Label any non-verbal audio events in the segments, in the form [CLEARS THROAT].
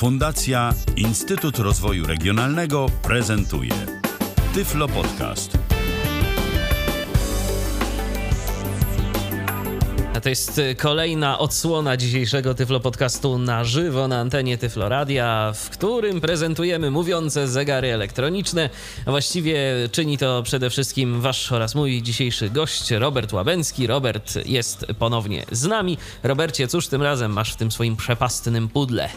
Fundacja Instytut Rozwoju Regionalnego prezentuje Tyflo Podcast. To jest y, kolejna odsłona dzisiejszego Tyflo Podcastu na żywo na antenie Tyflo Radia, w którym prezentujemy mówiące zegary elektroniczne. Właściwie czyni to przede wszystkim wasz oraz mój dzisiejszy gość, Robert Łabęcki. Robert jest ponownie z nami. Robercie, cóż tym razem masz w tym swoim przepastnym pudle?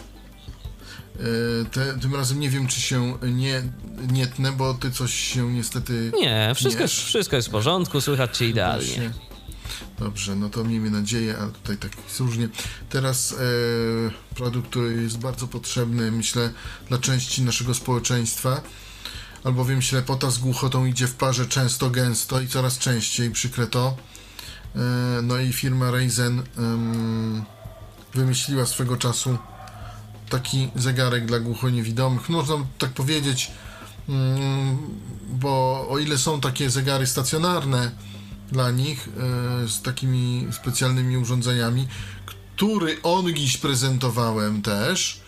E, Te, tym razem nie wiem, czy się nie, nie tnę, bo ty coś się niestety. Nie, wszystko, jest, wszystko jest w porządku, słychać cię idealnie. Dobrze, no to miejmy nadzieję, ale tutaj tak różnie. Teraz e, produkt, który jest bardzo potrzebny, myślę, dla części naszego społeczeństwa, albowiem ślepota z głuchotą idzie w parze często, gęsto i coraz częściej, przykre to. E, no i firma Ryzen em, wymyśliła swego czasu taki zegarek dla głuchoniewidomych. Można tak powiedzieć, mm, bo o ile są takie zegary stacjonarne dla nich e, z takimi specjalnymi urządzeniami, który ongiś prezentowałem też.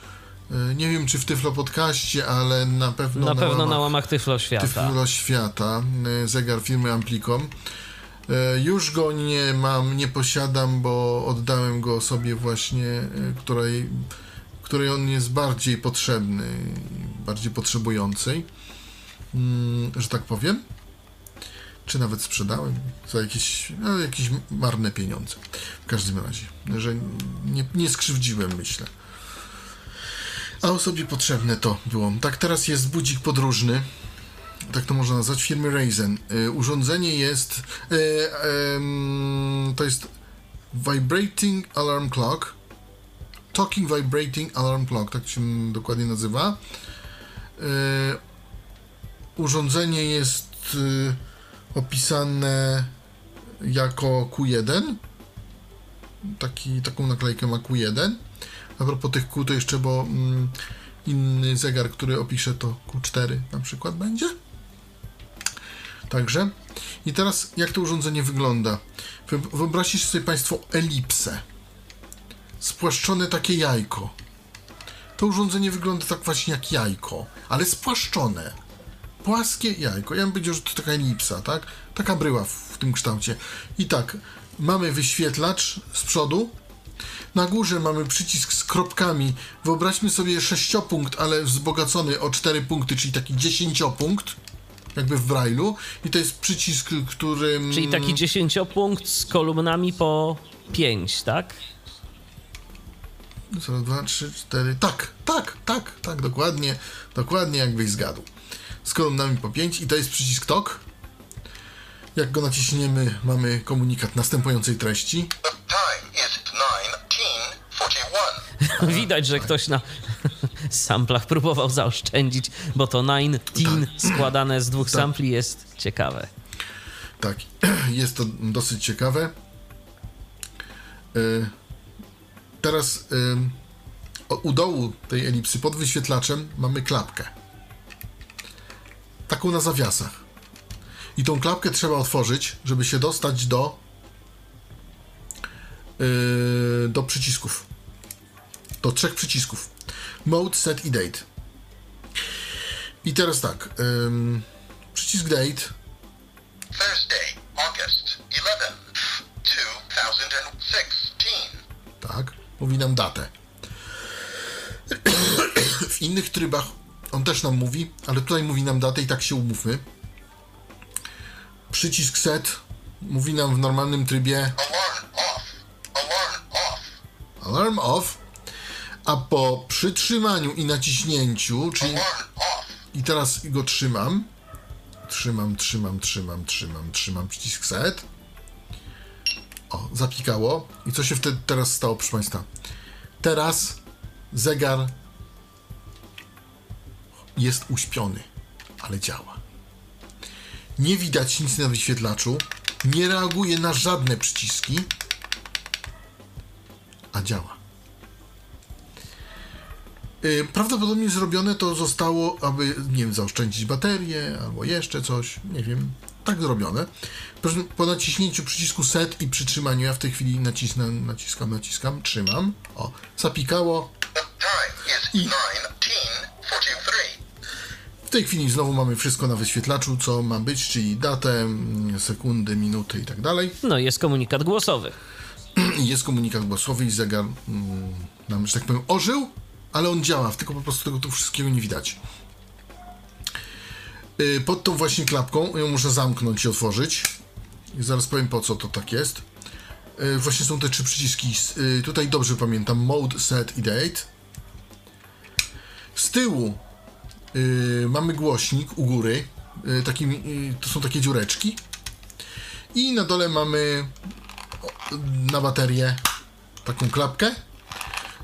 E, Nie wiem, czy w Tyflo Podcaście, ale na pewno Na na, pewno łamach na łamach Tyflo Świata. Tyflo Świata, e, zegar firmy Amplicom. Już go nie mam, nie posiadam, bo oddałem go osobie właśnie, której, której on jest bardziej potrzebny, bardziej potrzebującej, mm, że tak powiem. Czy nawet sprzedałem za jakieś, no, jakieś marne pieniądze. W każdym razie, że nie, nie skrzywdziłem, myślę. A osobie potrzebne to było. Tak, teraz jest budzik podróżny tak to można nazwać, firmy Ryzen. Y, urządzenie jest, y, to jest Vibrating Alarm Clock, Talking Vibrating Alarm Clock, tak się dokładnie nazywa. Y, urządzenie jest y, opisane jako Q1, Taki, taką naklejkę ma Q1. A propos tych Q to jeszcze, bo mm, inny zegar, który opiszę to Q4 na przykład będzie. Także. I teraz jak to urządzenie wygląda? Wy- Wyobraźcie sobie Państwo elipsę. Spłaszczone takie jajko. To urządzenie wygląda tak właśnie jak jajko, ale spłaszczone. Płaskie jajko. Ja bym powiedział, że to taka elipsa, tak? Taka bryła w, w tym kształcie. I tak, mamy wyświetlacz z przodu, na górze mamy przycisk z kropkami. Wyobraźmy sobie sześciopunkt, ale wzbogacony o cztery punkty, czyli taki dziesięciopunkt, jakby w Braille'u. I to jest przycisk, którym... Czyli taki dziesięciopunkt z kolumnami po pięć, tak? Co, dwa, trzy, cztery... Tak, tak, tak, tak, dokładnie, dokładnie jakbyś zgadł. Z kolumnami po pięć i to jest przycisk TOK. Jak go naciśniemy, mamy komunikat następującej treści. The time is 1941. [LAUGHS] Widać, że ktoś na samplach próbował zaoszczędzić, bo to nine teen składane z dwóch sampli jest ciekawe. Tak, [CLEARS THROAT] jest to dosyć ciekawe. Y, Teraz y, u dołu tej elipsy pod wyświetlaczem mamy klapkę. Taką na zawiasach. I tą klapkę trzeba otworzyć, żeby się dostać do y, do przycisków. Do trzech przycisków. Mode, set i date. I teraz tak. ym, przycisk date Thursday, August 11th, 2016. mówi nam datę. [CLEARS THROAT] W innych trybach on też nam mówi, ale tutaj mówi nam datę i tak się umówmy. Przycisk set mówi nam w normalnym trybie Alarm off. Alarm off. a po przytrzymaniu i naciśnięciu, czyli i teraz go trzymam, trzymam, trzymam, trzymam, trzymam, trzymam przycisk set. Zapikało. I co się wtedy teraz stało, proszę Państwa? Teraz zegar jest uśpiony, ale działa. Nie widać nic na wyświetlaczu, nie reaguje na żadne przyciski, a działa. Y, Prawdopodobnie zrobione to zostało, aby, nie wiem, zaoszczędzić baterię albo jeszcze coś, nie wiem. Tak zrobione. Po, naciśnięciu przycisku set i przytrzymaniu, ja w tej chwili nacisnę, naciskam, naciskam, trzymam. O, zapikało 1943. W tej chwili znowu mamy wszystko na wyświetlaczu, co ma być, czyli datę, sekundy, minuty i tak dalej. No, jest komunikat głosowy. I [CLEARS THROAT] Jest komunikat głosowy i zegar mm, nam, że tak powiem, ożył, ale on działa, tylko po prostu tego tu wszystkiego nie widać. Y, Pod tą właśnie klapką ją muszę zamknąć i otworzyć. I zaraz powiem po co to tak jest. Y, Właśnie są te trzy przyciski. Y, Tutaj dobrze pamiętam. Mode, set i date. Z tyłu mamy głośnik u góry. Takimi, y, to są takie dziureczki. I na dole mamy na baterię taką klapkę.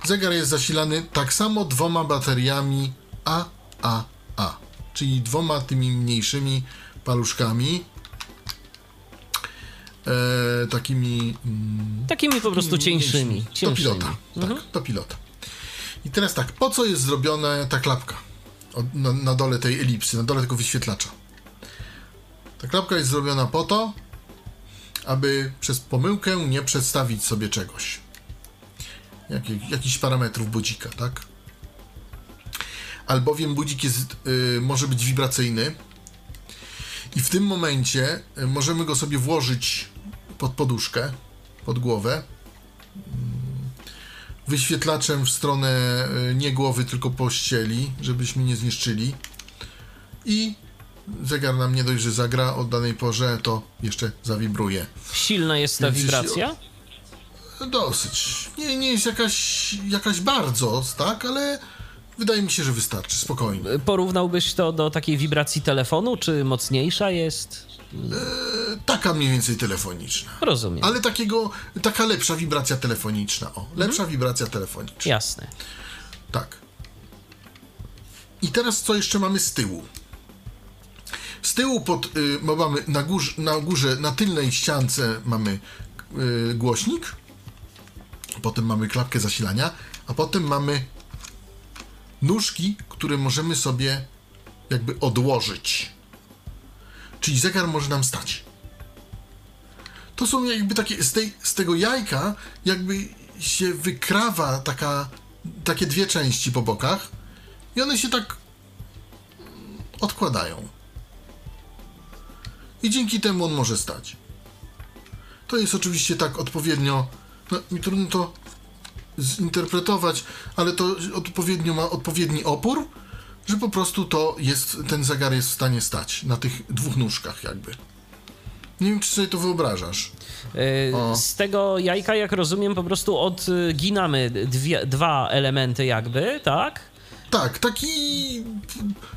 Zegar jest zasilany tak samo dwoma bateriami AAA, czyli dwoma tymi mniejszymi paluszkami. E, takimi mm, Takimi po prostu cieńszymi. mniejszymi. Do cieńszymi. pilota. Tak, do pilota. I teraz tak, po co jest zrobiona ta klapka? Od, na, na dole tej elipsy, na dole tego wyświetlacza. Ta klapka jest zrobiona po to, aby przez pomyłkę nie przedstawić sobie czegoś. Jakichś parametrów budzika, tak? Albowiem budzik jest, y, może być wibracyjny i w tym momencie y, możemy go sobie włożyć pod poduszkę, pod głowę, wyświetlaczem w stronę y, nie głowy, tylko pościeli, żebyśmy nie zniszczyli. I zegar nam nie dość, że zagra o danej porze, to jeszcze zawibruje. Silna jest ta Więc jeśli- wibracja? Dosyć. Nie, nie jest jakaś, jakaś bardzo, tak, ale wydaje mi się, że wystarczy. Spokojnie. Porównałbyś to do takiej wibracji telefonu, czy mocniejsza jest? Taka mniej więcej telefoniczna. Rozumiem. Ale takiego, taka lepsza wibracja telefoniczna. O, lepsza wibracja telefoniczna. Jasne. Tak. I teraz co jeszcze mamy z tyłu? Z tyłu pod, y, mamy na górze, na górze, na tylnej ściance mamy y, głośnik, potem mamy klapkę zasilania, a potem mamy nóżki, które możemy sobie jakby odłożyć. Czyli zegar może nam stać. To są jakby takie, z, tej, z tego jajka jakby się wykrawa taka, takie dwie części po bokach i one się tak odkładają. I dzięki temu on może stać. To jest oczywiście tak odpowiednio, no mi trudno to zinterpretować, ale to odpowiednio ma odpowiedni opór, że po prostu to jest, ten zegar jest w stanie stać na tych dwóch nóżkach jakby. Nie wiem, czy sobie to wyobrażasz. O. Z tego jajka, jak rozumiem, po prostu odginamy dwie, dwa elementy jakby, tak? Tak, taki,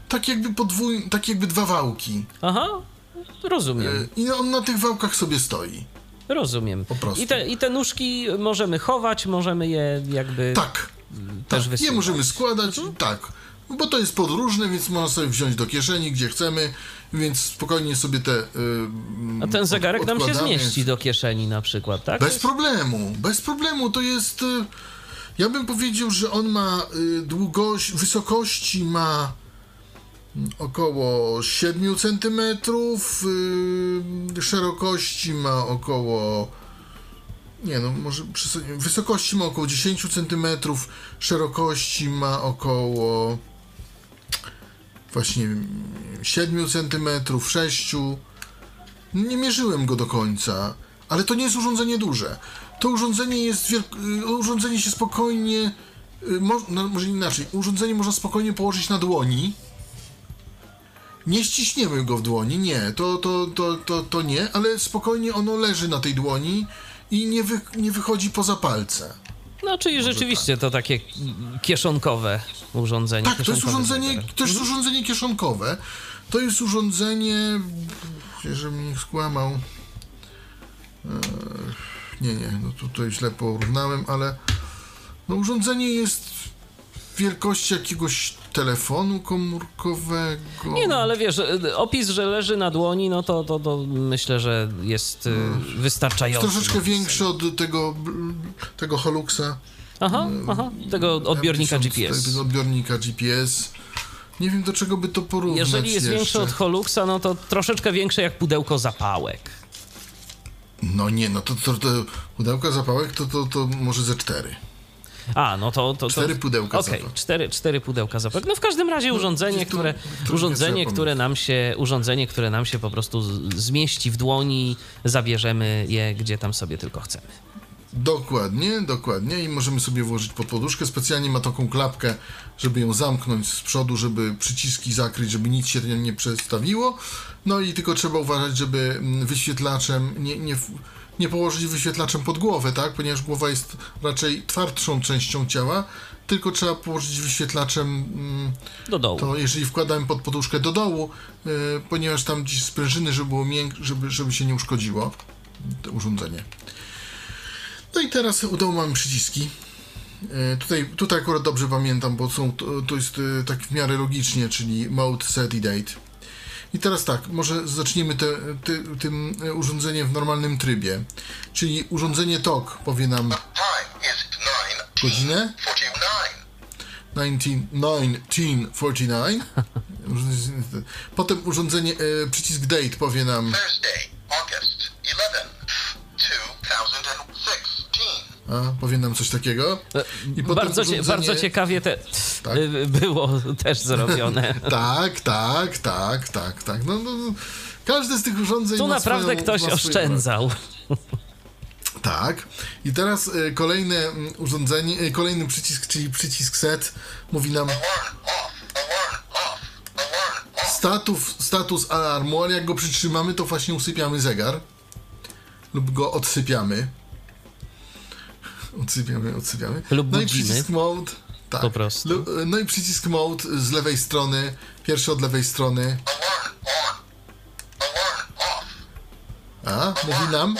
tak jakby podwój, tak jakby dwa wałki. Aha, rozumiem. E, I on na tych wałkach sobie stoi. Rozumiem. po prostu. I te, I te nóżki możemy chować, możemy je jakby Tak, też tak. Je wysuwać. możemy składać, tak. Bo to jest podróżne, więc można sobie wziąć do kieszeni, gdzie chcemy, więc spokojnie sobie te. y, A ten zegarek nam się zmieści do kieszeni na przykład, tak? Bez problemu, bez problemu. To jest. y, Ja bym powiedział, że on ma y, długość, wysokości ma około 7 cm, szerokości ma około. Nie no, może wysokości ma około 10 cm, szerokości ma około właśnie mm, 7 cm, 6 nie mierzyłem go do końca, ale to nie jest urządzenie duże. To urządzenie jest y, urządzenie się spokojnie y, no, może inaczej, urządzenie można spokojnie położyć na dłoni. Nie ściśniemy go w dłoni, nie, to, to, to, to, to nie, ale spokojnie ono leży na tej dłoni i nie, wy, nie wychodzi poza palce. No, czyli rzeczywiście to takie kieszonkowe urządzenie. Tak, to jest urządzenie, to jest urządzenie kieszonkowe. To jest urządzenie, żeby mnie skłamał. Eee, Nie, nie, no tutaj źle porównałem, ale no urządzenie jest wielkości jakiegoś telefonu komórkowego. Nie no, ale wiesz, opis, że leży na dłoni, no to, to, to myślę, że jest y, wystarczający. Troszeczkę no. większy od tego, tego Holuxa. Aha, aha, tego odbiornika M1000, GPS. Tego odbiornika GPS. Nie wiem, do czego by to porównać Jeżeli jest jeszcze. większy od Holuxa, no to troszeczkę większe jak pudełko zapałek. No nie, no to, to, to pudełka zapałek to, to, to może ze cztery. A, no to... to, to Cztery pudełka Okej, zapach. cztery, cztery pudełka zapach. No w każdym razie urządzenie, gdzieś tu które, trójkę urządzenie, które nam się, urządzenie, które nam się po prostu zmieści w dłoni, zabierzemy je gdzie tam sobie tylko chcemy. Dokładnie, dokładnie i możemy sobie włożyć pod poduszkę. Specjalnie ma taką klapkę, żeby ją zamknąć z przodu, żeby przyciski zakryć, żeby nic się nie przestawiło. No i tylko trzeba uważać, żeby mm, wyświetlaczem nie, nie, nie położyć wyświetlaczem pod głowę, tak? Ponieważ głowa jest raczej twardszą częścią ciała, tylko trzeba położyć wyświetlaczem mm, Do dołu. to jeżeli wkładałem pod poduszkę do dołu, y, ponieważ tam gdzieś sprężyny, żeby było mięk, żeby, żeby się nie uszkodziło to urządzenie. No i teraz u dołu mamy przyciski. Y, tutaj, tutaj akurat dobrze pamiętam, bo są, to, to jest y, tak w miarę logicznie, czyli mode, set i date. I teraz tak, może zaczniemy te, ty, tym y, urządzeniem w normalnym trybie. Czyli urządzenie TOK powie nam Time is 9 godzinę. 49. 1949. [LAUGHS] Potem urządzenie, e, przycisk date powie nam, Thursday, August 11, 2016. a, powie nam coś takiego. I potem Bardzo, cie, urządzenie- bardzo ciekawie te, Tak. y, było też zrobione. [LAUGHS] Tak, tak, tak, tak, tak. No, no, no. Każde z tych urządzeń Tu naprawdę swoją, ktoś oszczędzał. [LAUGHS] Tak. I teraz e, kolejne mm, urządzenie, e, kolejny przycisk, czyli przycisk set, mówi nam status, status alarmu, ale jak go przytrzymamy, to właśnie usypiamy zegar. Lub go odsypiamy. Odsypiamy, odsypiamy. Lub no i budzimy. przycisk mode. Tak. Po prostu. No i przycisk mode z lewej strony. Pierwszy od lewej strony. A, mówi nam.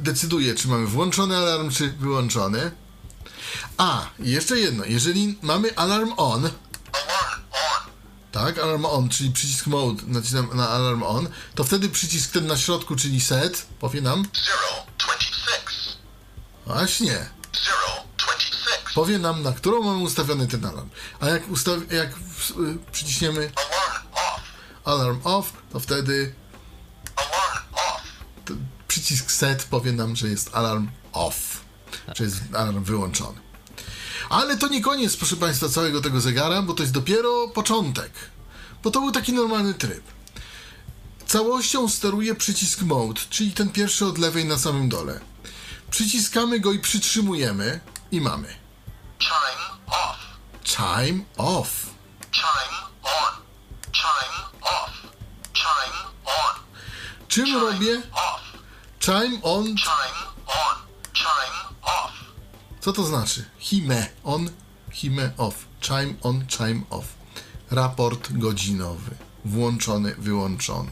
Decyduje, czy mamy włączony alarm, czy wyłączony. A, i jeszcze jedno, jeżeli mamy alarm on, tak, alarm on, czyli przycisk mode, nacisnam na alarm on, to wtedy przycisk ten na środku, czyli set, powie nam, 026. właśnie, 026. powie nam, na którą mamy ustawiony ten alarm. A jak, ustaw- jak y, przyciśniemy Alarm off. to wtedy przycisk set powie nam, że jest alarm off, że jest alarm wyłączony. Ale to nie koniec, proszę Państwa, całego tego zegara, bo to jest dopiero początek. Bo to był taki normalny tryb. Całością steruje przycisk mode, czyli ten pierwszy od lewej na samym dole. Przyciskamy go i przytrzymujemy i mamy Chime off. chime off. Chime on. Chime off. Chime on. Czym robię? Off. Chime on. Chime on. Chime off. Co to znaczy? Hime on, hime off. Chime on, chime off. Raport godzinowy. Włączony, wyłączony.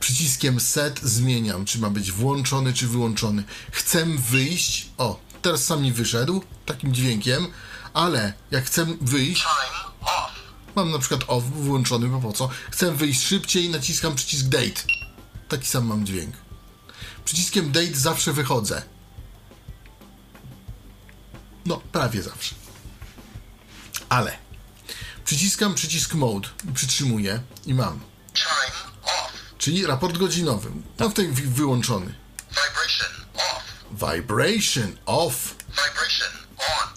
Przyciskiem set zmieniam, czy ma być włączony, czy wyłączony. Chcę wyjść. O, teraz sam mi wyszedł takim dźwiękiem, ale jak chcę wyjść, mam na przykład off włączony, bo po co? Chcę wyjść szybciej, naciskam przycisk date. Taki sam mam dźwięk. Przyciskiem date zawsze wychodzę. No, prawie zawsze. Ale przyciskam przycisk mode, przytrzymuję i mam. Czyli raport godzinowy. No w tej wyłączony. Vibration off. Vibration off.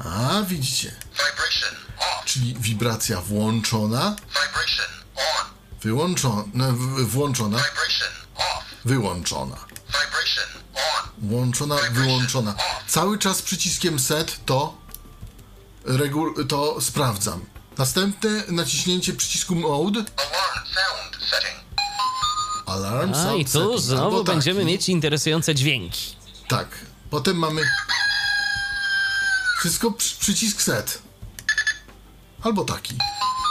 Vibration on. A, widzicie. Vibration off. Czyli wibracja włączona, Vibration on. wyłączona, w- włączona, Vibration off. wyłączona. Vibration on. Włączona, wyłączona. Cały czas przyciskiem set to, regu- to sprawdzam. Następne naciśnięcie przycisku mode, Alarm sound setting. alarm A sound i tu setting. znowu Albo będziemy taki. mieć interesujące dźwięki. Tak. Potem mamy wszystko przy, przycisk set. Albo taki.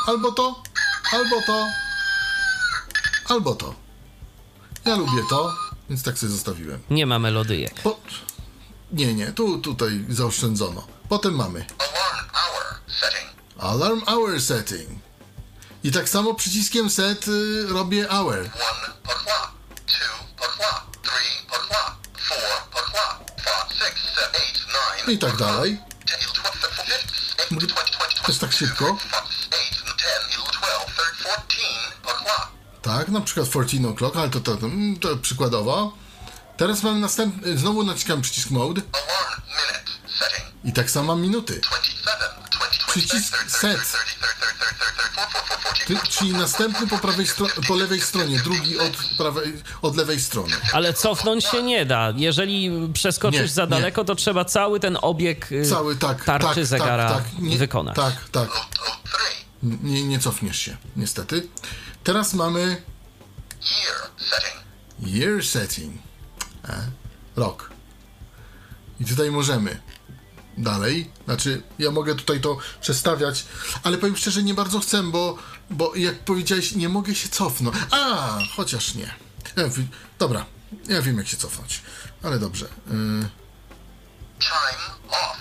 Albo to, albo to, albo to. Ja lubię to, więc tak sobie zostawiłem. Nie ma melodyjek. Po... Nie, nie, tu tutaj zaoszczędzono. Potem mamy Alarm hour setting. Alarm Hour Setting. I tak samo przyciskiem set y, robię hour. One I tak dalej. To jest tak szybko. Tak, na przykład 14 o'clock, ale to, to, to, mm, to przykładowo. Teraz mamy następny, znowu naciskam przycisk mode. I tak samo mam minuty. 27, 20, Przycisk 30, 30, set. Czyli następny po, prawej stro- po lewej stronie, drugi od, prawej, od lewej strony. Ale cofnąć się nie da. Jeżeli przeskoczysz Nie, za nie. daleko, to trzeba cały ten obieg y, Cały tak, tarczy tak, zegara tak, tak, nie, wykonać. Tak, tak. 03, Nie, nie cofniesz się, niestety. Teraz mamy year setting. year setting. E, rok. I tutaj możemy dalej. Znaczy, ja mogę tutaj to przestawiać, ale powiem szczerze, nie bardzo chcę, bo, bo jak powiedziałeś, nie mogę się cofnąć. A, chociaż nie. Ja, wi- dobra, ja wiem jak się cofnąć, ale dobrze. Y, Chime off.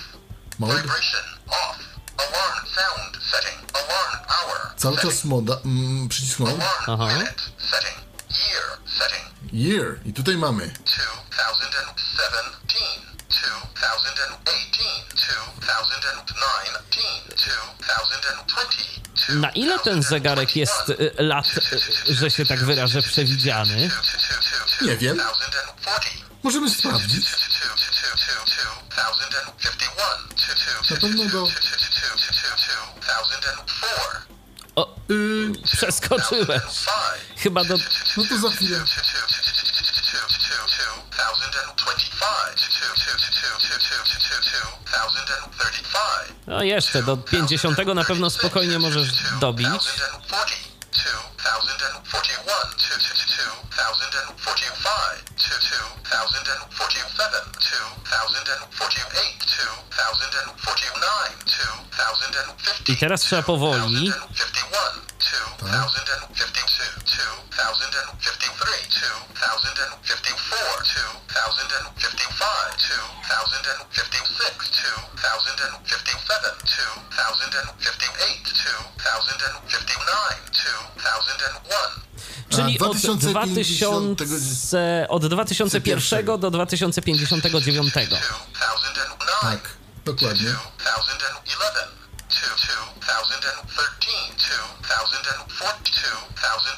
Mode. Vibration off. Alarm sound setting. Alarm hour. cały czas moda, mm, przycisk mode. Alarm Aha. minute setting. Year setting. Year. I tutaj mamy 2017, Na ile ten zegarek jest y, lat, y, że się tak wyrażę, przewidziany? Nie wiem. Możemy sprawdzić. Na pewno do... O, Y, przeskoczyłeś. Chyba do... no to za chwilę. No jeszcze, do 50 na pewno spokojnie możesz dobić. 2050, I teraz trzeba powoli. 2001. Czyli od 2050 2000, od 2001 do 2059. Tak, dokładnie. 2011, 2013, 2014, 2015,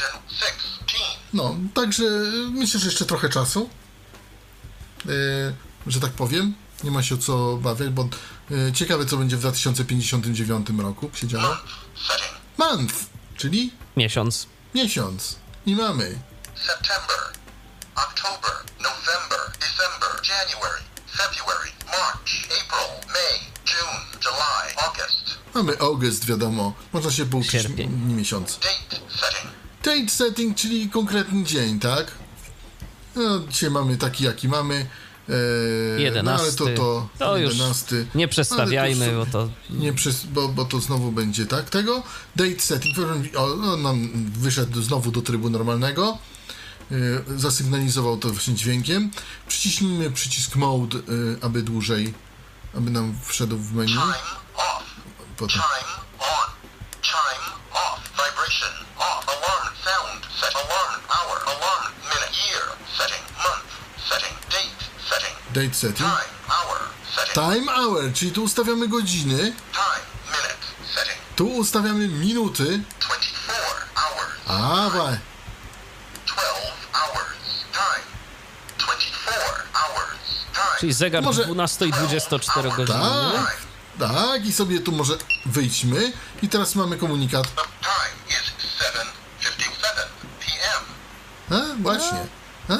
2016. No, także myślę, że jeszcze trochę czasu. Yy, że tak powiem. Nie ma się o co bawiać, bo yy, ciekawe, co będzie w 2059 roku się działo. Month, czyli Miesiąc. miesiąc. I mamy. September, October, November, December, January, February, March, April, May, June, July, August. Mamy August, wiadomo. Można się pouczyć Sierpień. m- miesiąc. Date setting. Date setting, czyli konkretny dzień, tak? No, dzisiaj mamy taki, jaki mamy. Eee, 11. No, ale to, to, To już 11. nie przestawiajmy, Ale to bo to Nie przys- bo, bo to znowu będzie, tak? Tego. Date setting. O, on nam wyszedł znowu do trybu normalnego. Yy, zasygnalizował to właśnie dźwiękiem. Przyciśnijmy przycisk mode, yy, aby dłużej, aby nam wszedł w menu. Potem. Date setting. Time hour czyli tu ustawiamy godziny, Time minute setting. tu ustawiamy minuty. 24 hours. A, wa- Czyli zegar Może- 12 i 24 godziny. tak, tak, i sobie tu może wyjdźmy. I teraz mamy komunikat. The time is 7:57 p.m. A, właśnie. A?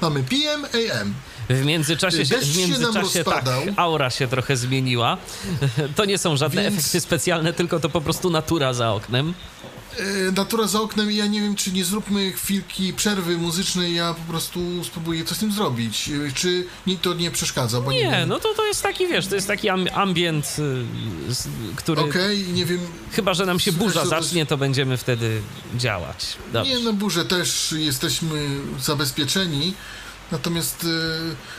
Mamy PM, AM. W międzyczasie, się, w się międzyczasie tak, rozpadał. aura się trochę zmieniła. [LAUGHS] To nie są żadne Więc- efekty specjalne, tylko to po prostu natura za oknem. E, natura za oknem i ja nie wiem, czy nie zróbmy chwilki przerwy muzycznej, ja po prostu spróbuję coś z tym zrobić. E, Czy mi to nie przeszkadza, bo nie, Nie, no to, to jest taki, wiesz, to jest taki am- ambient, y, który Okej, nie wiem, chyba, że nam się Słuchaj, burza to zacznie, to będziemy wtedy działać. Dobrze. Nie, na burze też jesteśmy zabezpieczeni, natomiast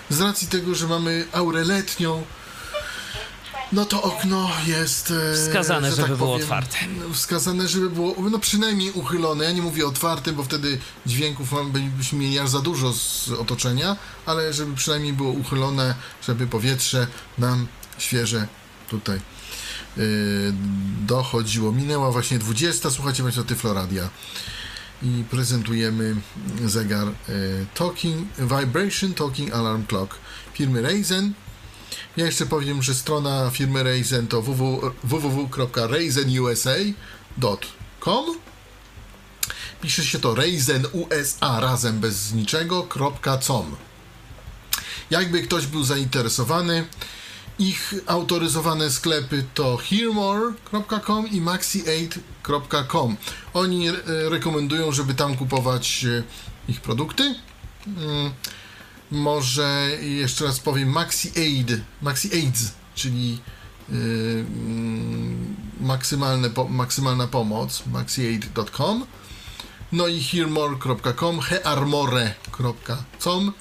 e, z racji tego, że mamy aurę letnią, no to okno jest... e, Wskazane, że żeby tak było powiem, otwarte. Wskazane, żeby było no przynajmniej uchylone. Ja nie mówię otwartym, bo wtedy dźwięków byśmy mieli aż za dużo z otoczenia, ale żeby przynajmniej było uchylone, żeby powietrze nam świeże tutaj yy, dochodziło. Minęła właśnie 20, słuchajcie Państwo Tyfloradia. i prezentujemy zegar e, Talking Vibration Talking Alarm Clock firmy Ryzen. Ja jeszcze powiem, że strona firmy Ryzen to www- www.ryzenusa.com Pisze się to Ryzen USA razem bez niczego, .com. Jakby ktoś był zainteresowany, ich autoryzowane sklepy to hearmore.com i maxi8.com. Oni e, rekomendują, żeby tam kupować e, ich produkty. Może jeszcze raz powiem MaxiAid, MaxiAids, czyli y, mm, maksymalne po, maksymalna pomoc, maxiaid.com. No i hearmore.com, hearmore.com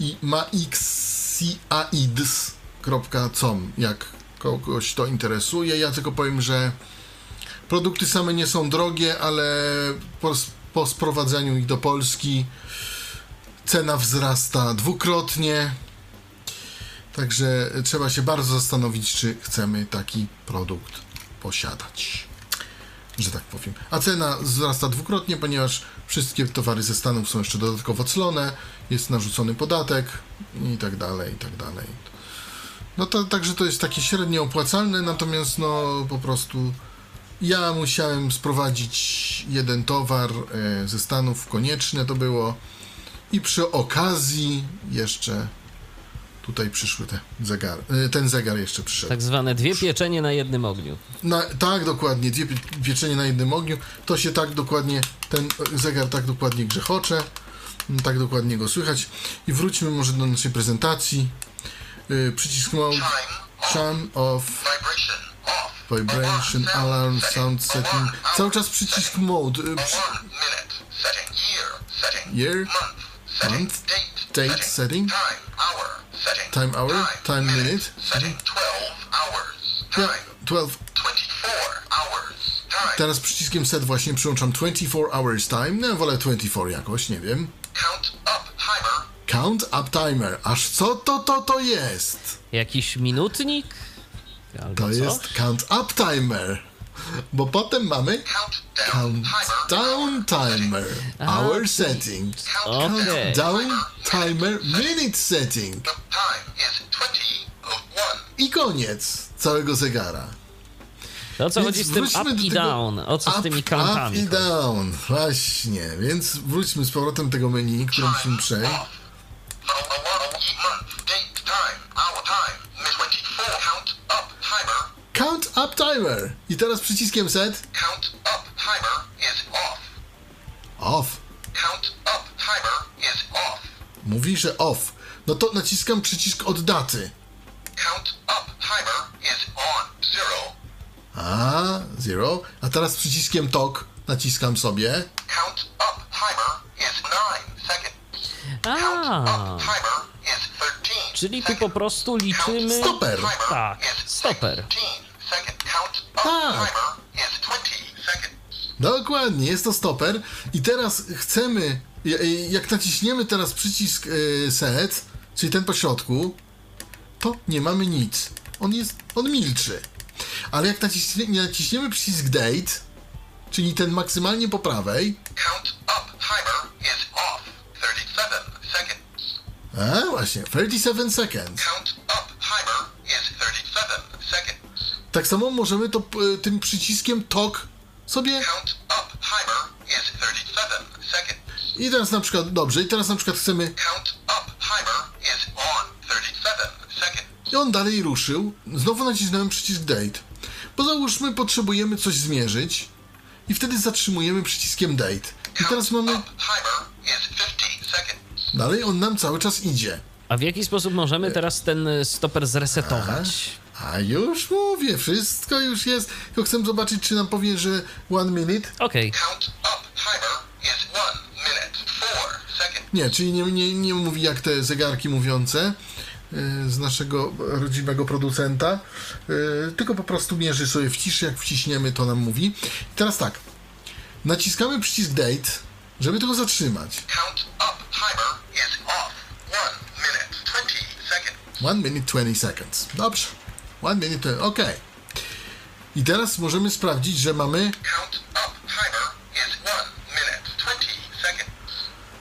i maxiaids.com, jak kogoś to interesuje. Ja tylko powiem, że produkty same nie są drogie, ale po, po sprowadzeniu ich do Polski cena wzrasta dwukrotnie. Także trzeba się bardzo zastanowić, czy chcemy taki produkt posiadać. Że tak powiem. A cena wzrasta dwukrotnie, ponieważ wszystkie towary ze Stanów są jeszcze dodatkowo clone, jest narzucony podatek i tak dalej, i tak dalej. No to także to jest takie średnio opłacalne, natomiast no po prostu ja musiałem sprowadzić jeden towar e, ze Stanów, konieczne to było. I przy okazji jeszcze tutaj przyszły te zegar, e, ten zegar jeszcze przyszedł. Tak zwane dwie pieczenie na jednym ogniu. Na, tak, dokładnie, dwie pie- pieczenie na jednym ogniu. To się tak dokładnie, ten zegar tak dokładnie grzechocze, tak dokładnie go słychać. I wróćmy może do naszej prezentacji. Y, przycisk mode, Time off. chime off, Vibration off. vibration, alarm, sound setting. Cały czas przycisk mode, y, przy. Year, Month date, date setting. Time hour setting. Time hour, time minute. setting. 12 hours. ja, Time 12. 24 hours. Time. Teraz przyciskiem set właśnie przyłączam 24 hours time. No, wolę 24 jakoś, nie wiem. Count up timer. Count up timer. Aż co to to to jest? Jakiś minutnik? Albo To coś? jest count up timer. Bo potem mamy Count down count timer. Hour setting. Count Okej. Down timer minute setting. The time is 20 of 1. I koniec całego zegara. To o co Więc chodzi z tym up do i down? O co z Up, tymi up countami? i down. Właśnie. Więc wróćmy z powrotem do tego menu, które musimy przejść. Up timer. I teraz przyciskiem set. Count up timer is off. Off. Count up timer is off. Mówi, że off. No to naciskam przycisk od daty. Count up timer is on. Zero. A, zero. A teraz przyciskiem TOK naciskam sobie. Count up timer is 9 seconds. Count up timer is 13 czyli tu po prostu liczymy... Stoper. Timer Tak, stoper. Tak. timer is 20 seconds. Dokładnie, jest to stoper. I teraz chcemy, ja- jak naciśniemy teraz przycisk e, set, czyli ten po środku, to nie mamy nic. On jest, on milczy. Ale jak naciśnie, naciśniemy przycisk date, czyli ten maksymalnie po prawej, Count up timer is off. 37 seconds. a właśnie, 37 seconds. Count up timer is 37 seconds. Tak samo możemy to e, tym przyciskiem TOK sobie Count up timer is 37 seconds. i teraz na przykład, dobrze, i teraz na przykład chcemy Count up timer is on. 37 seconds. I on dalej ruszył. Znowu nacisnąłem przycisk date. Bo załóżmy, potrzebujemy coś zmierzyć. I wtedy zatrzymujemy przyciskiem date. I teraz mamy. Up timer is 50 seconds. Dalej on nam cały czas idzie. A w jaki sposób możemy teraz ten stoper zresetować? A już mówię, wszystko już jest. Tylko chcę zobaczyć, czy nam powie, że one minute. Okej, Count up timer is 1 minute 4 seconds. Nie, czyli nie, nie, nie mówi jak te zegarki mówiące yy, z naszego rodzimego producenta, yy, tylko po prostu mierzy sobie w ciszy, jak wciśniemy, to nam mówi. I teraz tak, naciskamy przycisk date, żeby tego zatrzymać. Count up timer is off. 1 minute 20 seconds. 1 minute 20 seconds. Dobrze. 1 minute 20, ok. I teraz możemy sprawdzić, że mamy Count up timer is 1 minute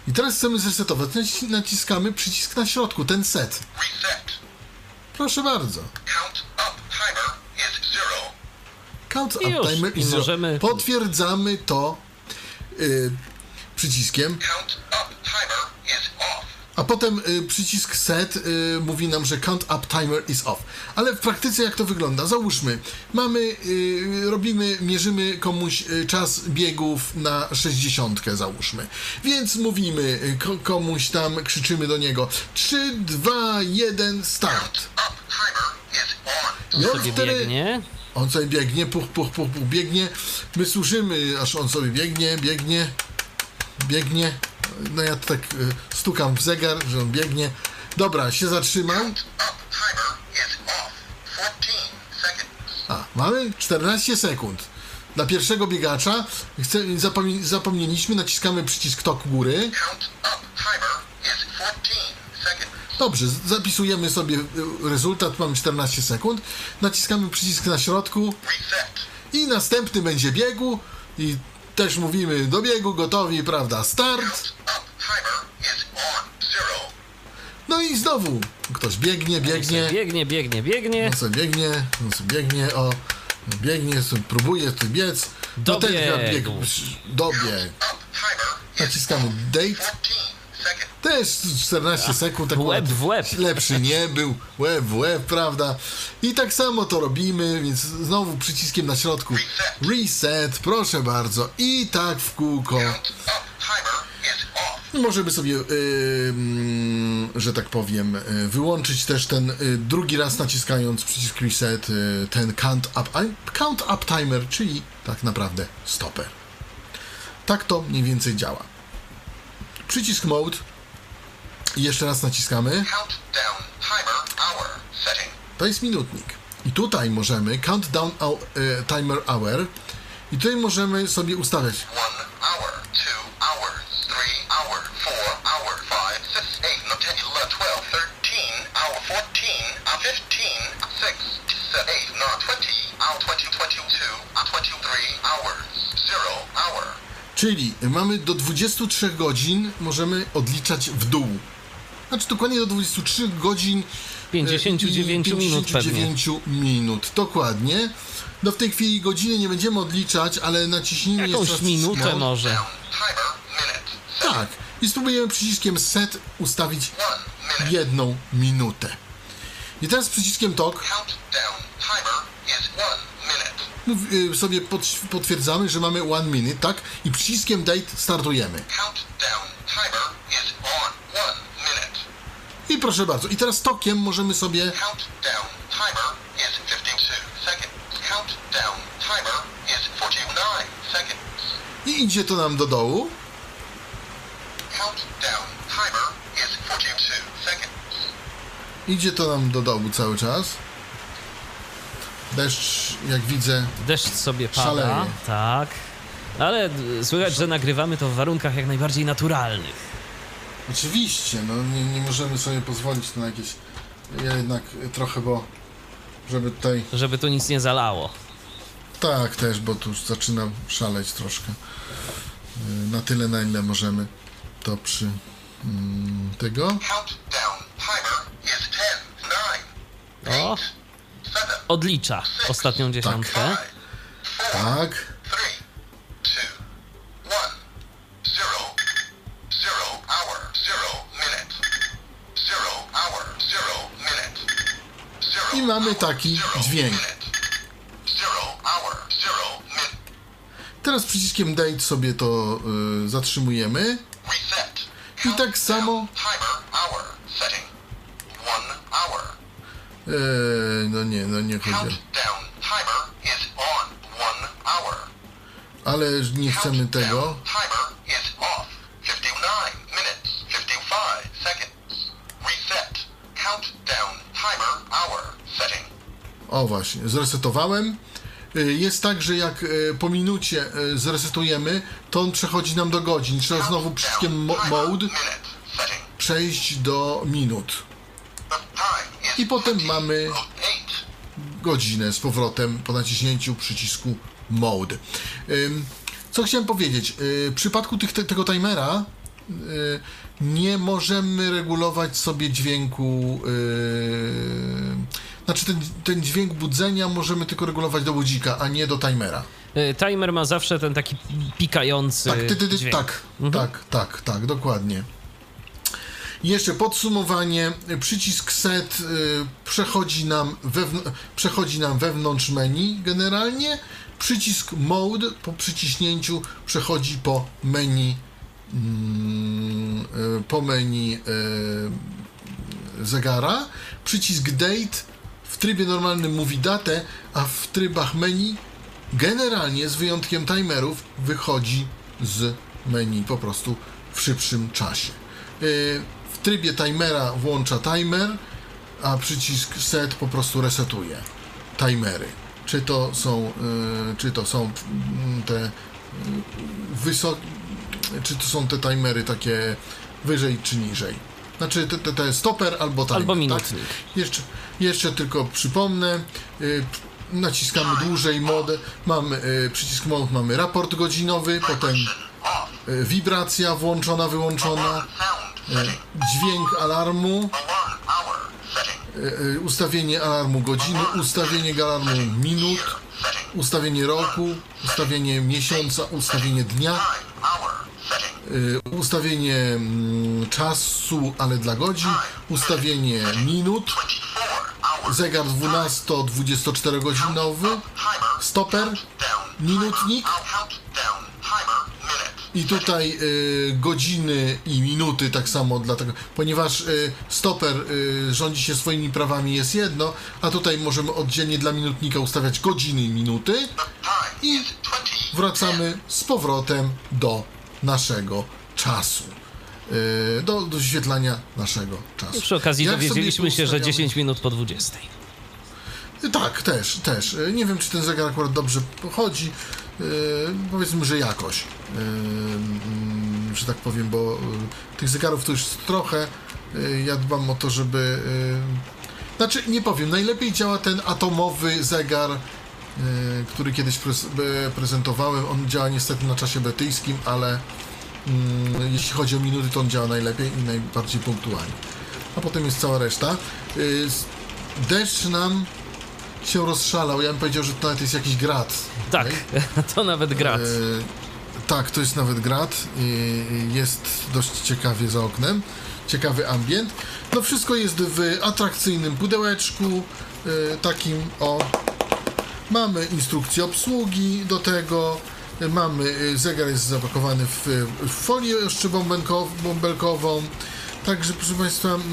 I teraz chcemy zresetować. Naci- Naciskamy przycisk na środku, ten set. Reset. Proszę bardzo. Count up timer is zero. Już. timer is możemy- Potwierdzamy to y, przyciskiem. Count up timer. A potem y, przycisk set y, mówi nam, że count up timer is off. Ale w praktyce jak to wygląda? Załóżmy, mamy, y, robimy, mierzymy komuś y, czas biegów na 60, załóżmy. Więc mówimy y, ko- komuś tam, krzyczymy do niego 3, 2, 1, start. I on Sobie wtedy- biegnie. On sobie biegnie, puch, puch, puch, puch, biegnie. My słyszymy, aż on sobie biegnie, biegnie, biegnie. No ja tak y, stukam w zegar, że on biegnie. Dobra, się zatrzymał. Up timer is off. 14 seconds. A, mamy 14 sekund. Dla pierwszego biegacza chcę, zapomni, zapomnieliśmy, naciskamy przycisk tok góry. Count up timer is 14 seconds. Dobrze, zapisujemy sobie y, rezultat, mamy 14 sekund. Naciskamy przycisk na środku i następny będzie biegu i też mówimy do biegu, gotowi, prawda, start. No i znowu ktoś biegnie, biegnie, Biegnie, biegnie, biegnie. on sobie biegnie, on sobie biegnie, o, biegnie, sobie próbuje sobie biec. No ten Dobiegł. bieg, dobieg. Up timer is Naciskamy date. 14 seconds. Też 14 sekund. Tak Łeb w łeb. Lepszy nie był. Łeb w łeb, prawda? I tak samo to robimy, więc znowu przyciskiem na środku. Reset, proszę bardzo. I tak w kółko. Możemy sobie, yy, że tak powiem, yy, wyłączyć też ten yy, drugi raz naciskając przycisk reset, yy, ten count up, count up timer, czyli tak naprawdę stopper. Tak to mniej więcej działa. Przycisk mode. I jeszcze raz naciskamy. Countdown timer hour setting. To jest minutnik. I tutaj możemy countdown au, e, timer hour. I tutaj możemy sobie ustawiać. Hour, two hours, three hour, four hour, five, six, eight, no, ten, eleven, twelve, thirteen, hour, fourteen, hour, fifteen, six, seven, eight, no, twenty, hour, twenty, twenty-two, hour, twenty-three hours, zero hour. Czyli mamy do 23 godzin możemy odliczać w dół. Znaczy dokładnie do 23 godzin 59 e, i minut pewnie. 59 minut, dokładnie. No w tej chwili godziny nie będziemy odliczać, ale naciśnijmy Jakąś jeszcze raz minutę może. Tak. I spróbujemy przyciskiem set ustawić jedną minutę. I teraz przyciskiem TOK Countdown timer is one sobie pod, potwierdzamy, że mamy one minute, tak? I przyciskiem date startujemy. Countdown timer is on one minute. I proszę bardzo. I teraz tokiem możemy sobie Countdown timer is 52 seconds. Countdown timer is 49 seconds. i idzie to nam do dołu. Countdown timer is 42 seconds. Idzie to nam do dołu cały czas. Deszcz, jak widzę, Deszcz sobie pada. Szaleje. Tak. Ale d- słychać, że nagrywamy to w warunkach jak najbardziej naturalnych. oczywiście, no nie, nie możemy sobie pozwolić na jakieś. Ja jednak trochę, bo żeby tutaj. Żeby tu nic nie zalało. Tak, też, bo tu już zaczynam szaleć troszkę. Y, Na tyle, na ile możemy. To przy mm, tego. Countdown timer is 10, 9, O, 7, odlicza ostatnią dziesiątkę. 5, 4, Tak. 3, 2, 1, 0, 0 hour, 0 minute, 0 hour, 0 minute, 0 I mamy taki dźwięk. minute, 0 hour, 0 minute, Teraz przyciskiem date sobie to y, zatrzymujemy. I tak samo. Timer hour setting, 1 hour. Y, no nie, no nie chodzi. Countdown timer is on 1 hour. Ale nie chcemy tego. Countdown Timer is off. 59 minutes, 55 seconds. Reset. Countdown timer hour setting. O właśnie, zresetowałem. Y, Jest tak, że jak y, po minucie zresetujemy, to on przechodzi nam do godzin. Trzeba znowu przyciskiem mode przejść do minut. I potem mamy 8. godzinę z powrotem po naciśnięciu przycisku mode. Co chciałem powiedzieć? Y, W przypadku tych, te, tego timera nie możemy regulować sobie dźwięku. y, znaczy, ten, ten dźwięk budzenia możemy tylko regulować do budzika, a nie do timera. Y, Timer ma zawsze ten taki pikający Tak, ty, ty, ty, dźwięk. tak, tak, tak, tak, dokładnie. Jeszcze podsumowanie. Przycisk set y, przechodzi, nam wewn- przechodzi nam wewnątrz menu generalnie. Przycisk mode po przyciśnięciu przechodzi po menu mm, y, po menu y, zegara. Przycisk date w trybie normalnym mówi datę, a w trybach menu generalnie z wyjątkiem timerów wychodzi z menu po prostu w szybszym czasie. W trybie timera włącza timer, a przycisk set po prostu resetuje timery. Czy to są, yy, czy to są mm, te wysokie, czy to są te timery takie wyżej czy niżej. Znaczy te, te, te stopper albo timer. Albo tak? minutnik. Jeszcze, jeszcze tylko przypomnę, y, naciskamy dłużej modę, mamy y, przycisk mode, mamy raport godzinowy, potem y, wibracja włączona, wyłączona. Dźwięk alarmu, y, y, ustawienie alarmu godziny, ustawienie alarmu minut, ustawienie roku, ustawienie miesiąca, ustawienie dnia, ustawienie mm, czasu, ale dla godzin, ustawienie minut, 24 hours. zegar 12-24 godzinowy, Down. minutnik i tutaj y, godziny i minuty tak samo dlatego, ponieważ y, stoper y, rządzi się swoimi prawami jest jedno, a tutaj możemy oddzielnie dla minutnika ustawiać godziny i minuty. I is 20. wracamy z powrotem do naszego czasu. y, Do, wyświetlania naszego czasu. Przy okazji Jak dowiedzieliśmy się, że ustawiamy- 10 minut po 20. Tak, też, też. E, Nie wiem, czy ten zegar akurat dobrze chodzi. E, powiedzmy, że jakoś. E, mm, że tak powiem, bo e, tych zegarów to już trochę. Ja dbam o to, żeby. Znaczy, nie powiem, najlepiej działa ten atomowy zegar, który kiedyś prez, prezentowałem. On działa niestety na czasie brytyjskim, ale mm, jeśli chodzi o minuty, to on działa najlepiej i najbardziej punktualnie. A potem jest cała reszta. Deszcz nam się rozszalał. Ja bym powiedział, że to nawet jest jakiś grad. Tak, okej? [LAUGHS] to nawet grat. E, tak, to jest nawet grad. E, jest dość ciekawie za oknem. Ciekawy ambient. No wszystko jest w atrakcyjnym pudełeczku. E, takim o. Mamy instrukcję obsługi do tego. E, Mamy, e, zegar jest zapakowany w, w folię jeszcze bąbelko- bąbelkową. Także, proszę Państwa, mm,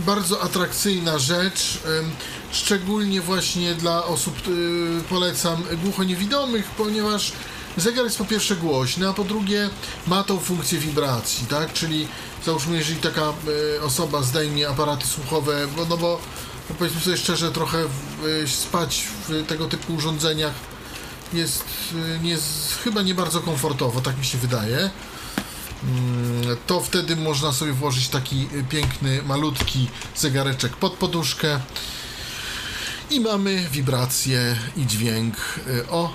bardzo atrakcyjna rzecz. Szczególnie właśnie dla osób y, polecam głuchoniewidomych, ponieważ zegar jest po pierwsze głośny, a po drugie ma tą funkcję wibracji, tak? Czyli załóżmy, jeżeli taka y, osoba zdejmie aparaty słuchowe, bo, no bo no powiedzmy sobie szczerze, trochę y, spać w tego typu urządzeniach jest nie, chyba nie bardzo komfortowo, tak mi się wydaje. To wtedy można sobie włożyć taki y, piękny, malutki zegareczek pod poduszkę i mamy wibrację i dźwięk y, o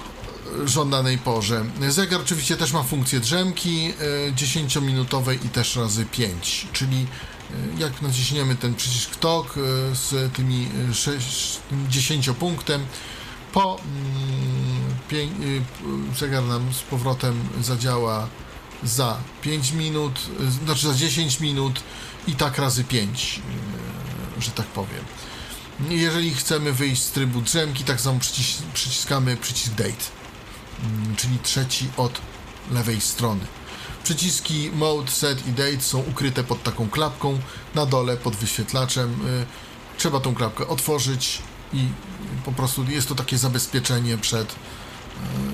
żądanej porze. Zegar oczywiście też ma funkcję drzemki y, 10-minutowej i też razy 5, czyli y, jak naciśniemy ten przycisk TOK y, z tymi 6, 10 punktem, po mm, y, zegar nam z powrotem zadziała za 5 minut, y, znaczy za 10 minut i tak razy 5, y, że tak powiem. Jeżeli chcemy wyjść z trybu drzemki, tak samo przycis przyciskamy przycisk Date, mm, czyli trzeci od lewej strony. Przyciski Mode, Set i Date są ukryte pod taką klapką na dole pod wyświetlaczem. Y, Trzeba tą klapkę otworzyć i po prostu jest to takie zabezpieczenie przed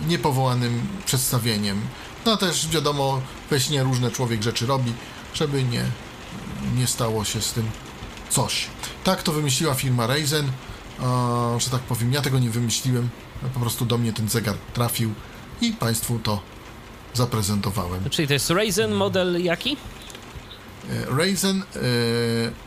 niepowołanym przedstawieniem. No też wiadomo, we śnie różne człowiek rzeczy robi, żeby nie, nie stało się z tym coś. Tak to wymyśliła firma Ryzen, że tak powiem, ja tego nie wymyśliłem, po prostu do mnie ten zegar trafił i Państwu to zaprezentowałem. Czyli to jest Ryzen model jaki? E, Ryzen e,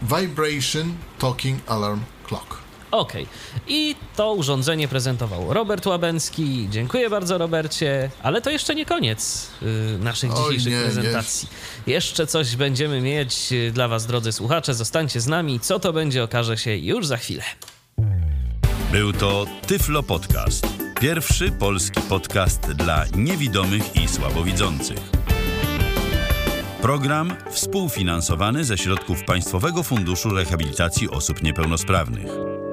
Vibration Talking Alarm Clock. Okej. I to urządzenie prezentował Robert Łabęcki. Dziękuję bardzo, Robercie. Ale to jeszcze nie koniec y, naszych Oj, dzisiejszych nie, prezentacji. Jeszcze coś będziemy mieć y, dla Was, drodzy słuchacze. Zostańcie z nami. Co to będzie, okaże się już za chwilę. Był to Tyflo Podcast. Pierwszy polski podcast dla niewidomych i słabowidzących. Program współfinansowany ze środków Państwowego Funduszu Rehabilitacji Osób Niepełnosprawnych.